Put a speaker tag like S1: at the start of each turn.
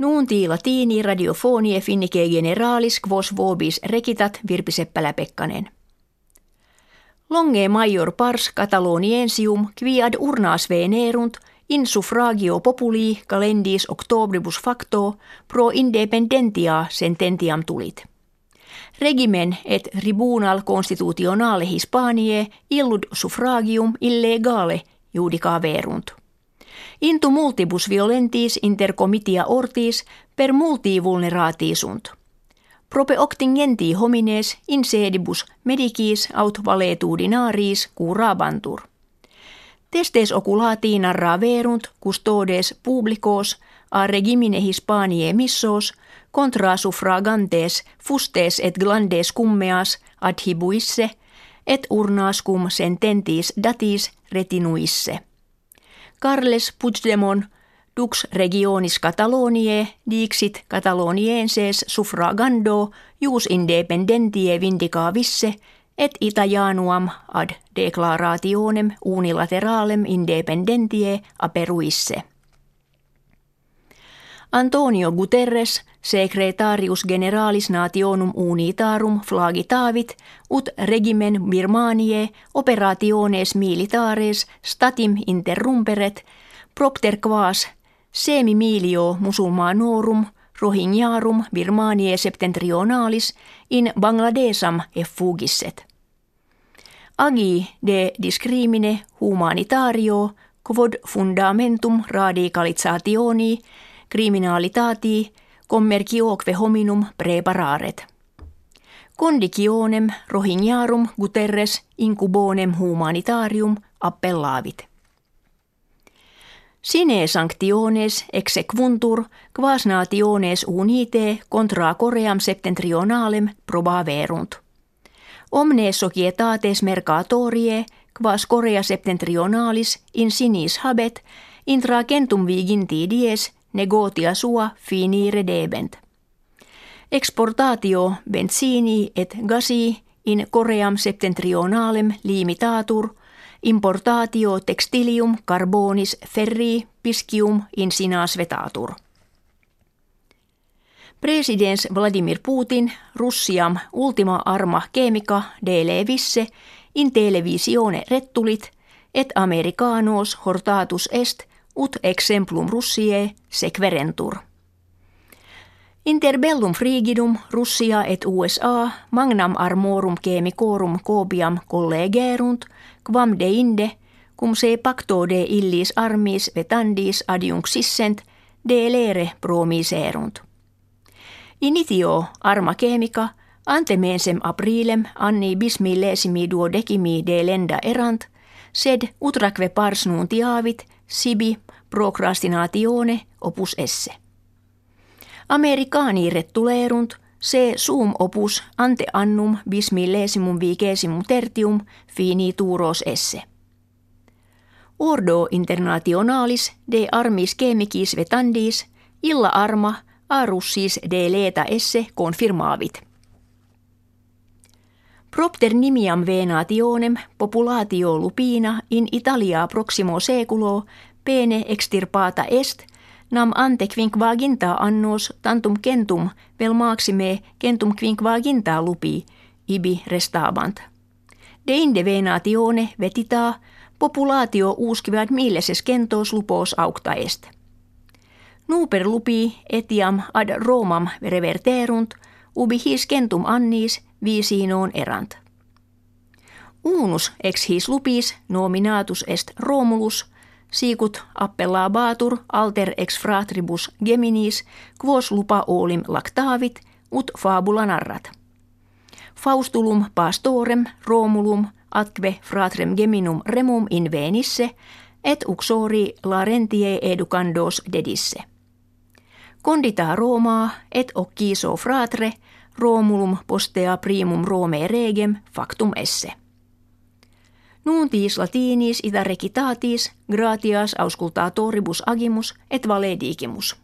S1: Nuunti latini radiofonie finnike generalis quos vobis rekitat Virpi Seppälä-Pekkanen. Longe major pars Cataloniensium quiad urnas venerunt in suffragio populi calendis octobribus facto pro independentia sententiam tulit. Regimen et tribunal constitutionale Hispanie illud suffragium illegale judica verunt. Intu multibus violentis inter comitia ortis per multi vulneratisunt. Prope octingenti homines in sedibus medicis aut valetudinaris curabantur. Testes oculati narra verunt custodes publicos a regimine Hispanie missos contra suffragantes fustes et glandes cummeas adhibuisse et urnas cum sententis datis retinuisse. Carles Puigdemont dux regionis Catalonie dixit Catalonienses suffragando jus independentie vindicavisse et Italianuam ad declarationem unilateralem independentie aperuisse. Antonio Guterres, secretarius generalis nationum unitarum flagitavit, ut regimen Birmanie operationes militares statim interrumperet, propter quas semi milio musulmanorum rohingyarum Birmanie septentrionalis in Bangladesam effugisset. Agi de discrimine humanitario quod fundamentum radicalizationi criminalitati commercioque hominum prepararet. Conditionem rohingyarum Guterres incubonem humanitarium appellavit. Sine sanctiones exequuntur quas nationes unite contra Koream septentrionalem probaverunt. Omne societates mercatorie quas Korea septentrionalis in sinis habet intra centum viginti dies negotia sua finire debent. Exportatio benzini et gasi in Koream septentrionalem limitatur, importatio textilium carbonis ferri piscium in sinas vetatur. Presidents Vladimir Putin Russiam ultima arma chemica de levisse in televisione rettulit et americanos hortatus est ut exemplum Russie sequerentur. Interbellum frigidum Russia et USA magnam armorum chemicorum copiam collegerunt quam deinde cum se pacto de illis armis vetandis adiunxissent de lere promiserunt. Initio arma chemica ante mensem aprilem anni bismillesimi duodecimi de lenda erant, sed utraque pars nuntiavit sibi procrastinatione opus esse. Americani rettulerunt se sum opus ante annum bis millesimum vigesimum tertium fini turos esse. Ordo internationalis de armis chemicis vetandis illa arma a russis de leta esse confirmavit. Propter nimiam venationem populatio lupina in Italia proximo seculo pene extirpata est, nam ante quinquaginta annos tantum centum vel maxime centum quinquaginta lupi, ibi restabant. Deinde venatione vetita populatio uskivat milleses kentos lupos aukta est. Nuper lupi etiam ad Romam reverterunt, ubi his centum annis viisinoon erant. Unus ex his lupis nominatus est Romulus – sicut appellabatur alter ex fratribus geminis quos lupa olim lactavit ut fabula narrat. Faustulum pastorem Romulum atque fratrem geminum remum in venisse et uxori larentie educandos dedisse. Condita Roma et occiso fratre Romulum postea primum Rome regem factum esse. Nuuntis latinis ita recitatis gratias auscultatoribus agimus et valedigimus.